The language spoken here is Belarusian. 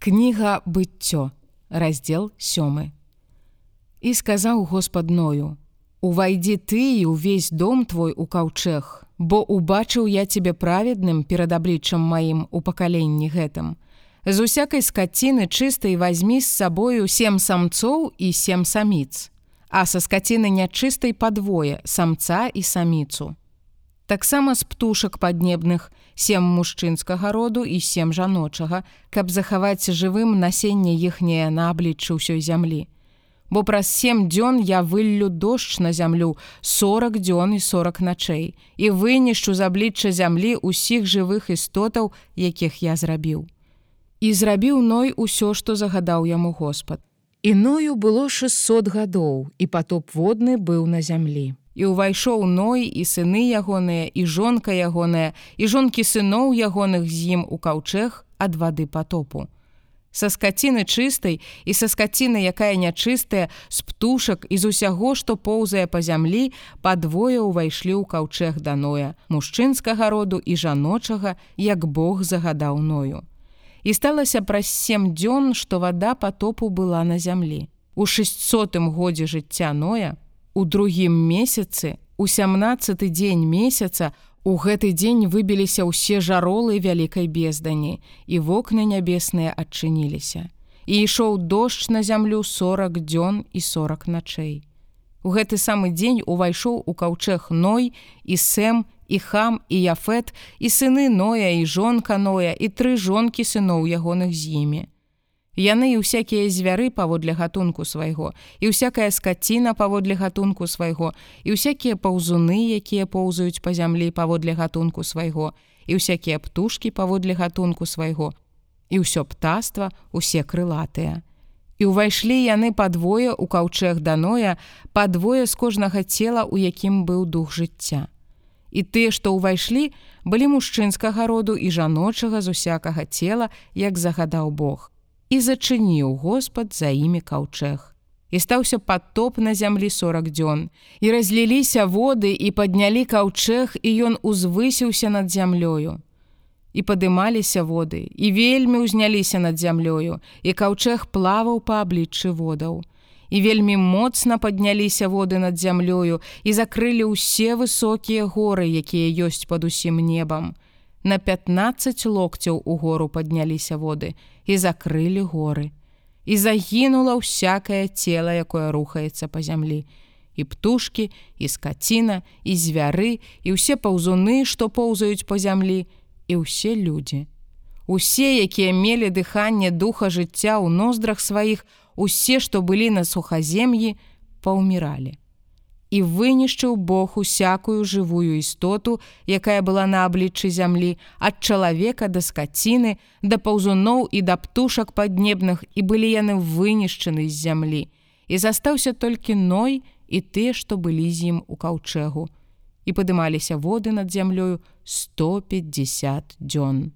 Кніга быццё, раздзел сёмы. І сказаў Господною: Увайдзі ты і ўвесь дом твой у каўчэх, бо убачыў я цябе праведным перад абліччам маім у пакаленні гэтым. З усякай скаціны чыстай вазьмі з сабою сем самцоў і сем саміц, а са скаціны нячыстай падвое самца і саміцу. Таксама з птушак паднебных, сем мужчынскага роду і сем жаночага, каб захаваць жывым насенне іхняе на абліччы ўсёй зямлі. Бо праз сем дзён я выллю дождж на зямлю 40 дзён і 40 начэй і вынішчу з аблічча зямлі ўсіх жывых істотаў, якіх я зрабіў. І зрабіў ной усё, што загадаў яму Господ. Іною было 600 гадоў, і потоп водны быў на зямлі і ўвайшоў ной і сыны ягоныя і жонка ягоная і жонкі сыноў ягоных з ім у каўчэх ад вады потопу. Са скаціны чыстай і са скаціны, якая нячыстая, з птушак і з усяго, што поўзае па зямлі, падвое ўвайшлі ў каўчэх даноя, мужчынскага роду і жаночага, як Бог загадаў ною. І сталася праз сем дзён, што вада потопу была на зямлі. У 600 годзе жыцця ноя, У другім месяцы, у 17 дзень месяца, у гэты дзень выбіліся ўсе жаролы вялікай бездані, і вокны нябесныя адчыніліся. І ішоў дождж на зямлю 40 дзён і 40 начэй. У гэты самы дзень увайшоў у каўчэх ной і сэм і хам і яфет і сыны ноя і жонка ноя і тры жонкі сыноў ягоных з імі. Яны і ўсякія звяры паводле гатунку свайго, і ўсякая скаціна паводле гатунку свайго, і ўсякія паўзуны, якія поўзаюць па зямлі паводле гатунку свайго, і ўсякія птушкі паводле гатунку свайго, і ўсё птаства усе крылатыя. І ўвайшлі яны падвое ў каўчэх даноя, падвое з кожнага цела, у якім быў дух жыцця. І тыя, што ўвайшлі, былі мужчынскага роду і жаночага з усякага цела, як загадаў Бог і зачыніў Господ за імі каўчэх. І стаўся потоп на зямлі 40 дзён. І разліліся воды і паднялі каўчэх, і ён узвысіўся над зямлёю. І падымаліся воды, і вельмі ўзняліся над зямлёю, і каўчэх плаваў па абліччы водаў. І вельмі моцна падняліся воды над зямлёю і закрылі ўсе высокія горы, якія ёсць пад усім небам на 15 локцяў у гору падняліся воды і закрылі горы. І загінула ўсякае цела, якое рухаецца па зямлі. І птушкі, і скаціна, і звяры, і ўсе паўзуны, што поўзаюць па зямлі, і ўсе людзі. Усе, якія мелі дыханне духа жыцця ў ноздрах сваіх, усе, што былі на сухазем'і, паўміралі і вынішчыў Бог усякую жывую істоту, якая была на абліччы зямлі, ад чалавека да скаціны, да паўзуноў і да птушак паднебных і былі яны вынішчаны з зямлі. І застаўся толькі ной і тыя, што былі з ім у каўчэгу. І падымаліся воды над зямлёю 150 дзён.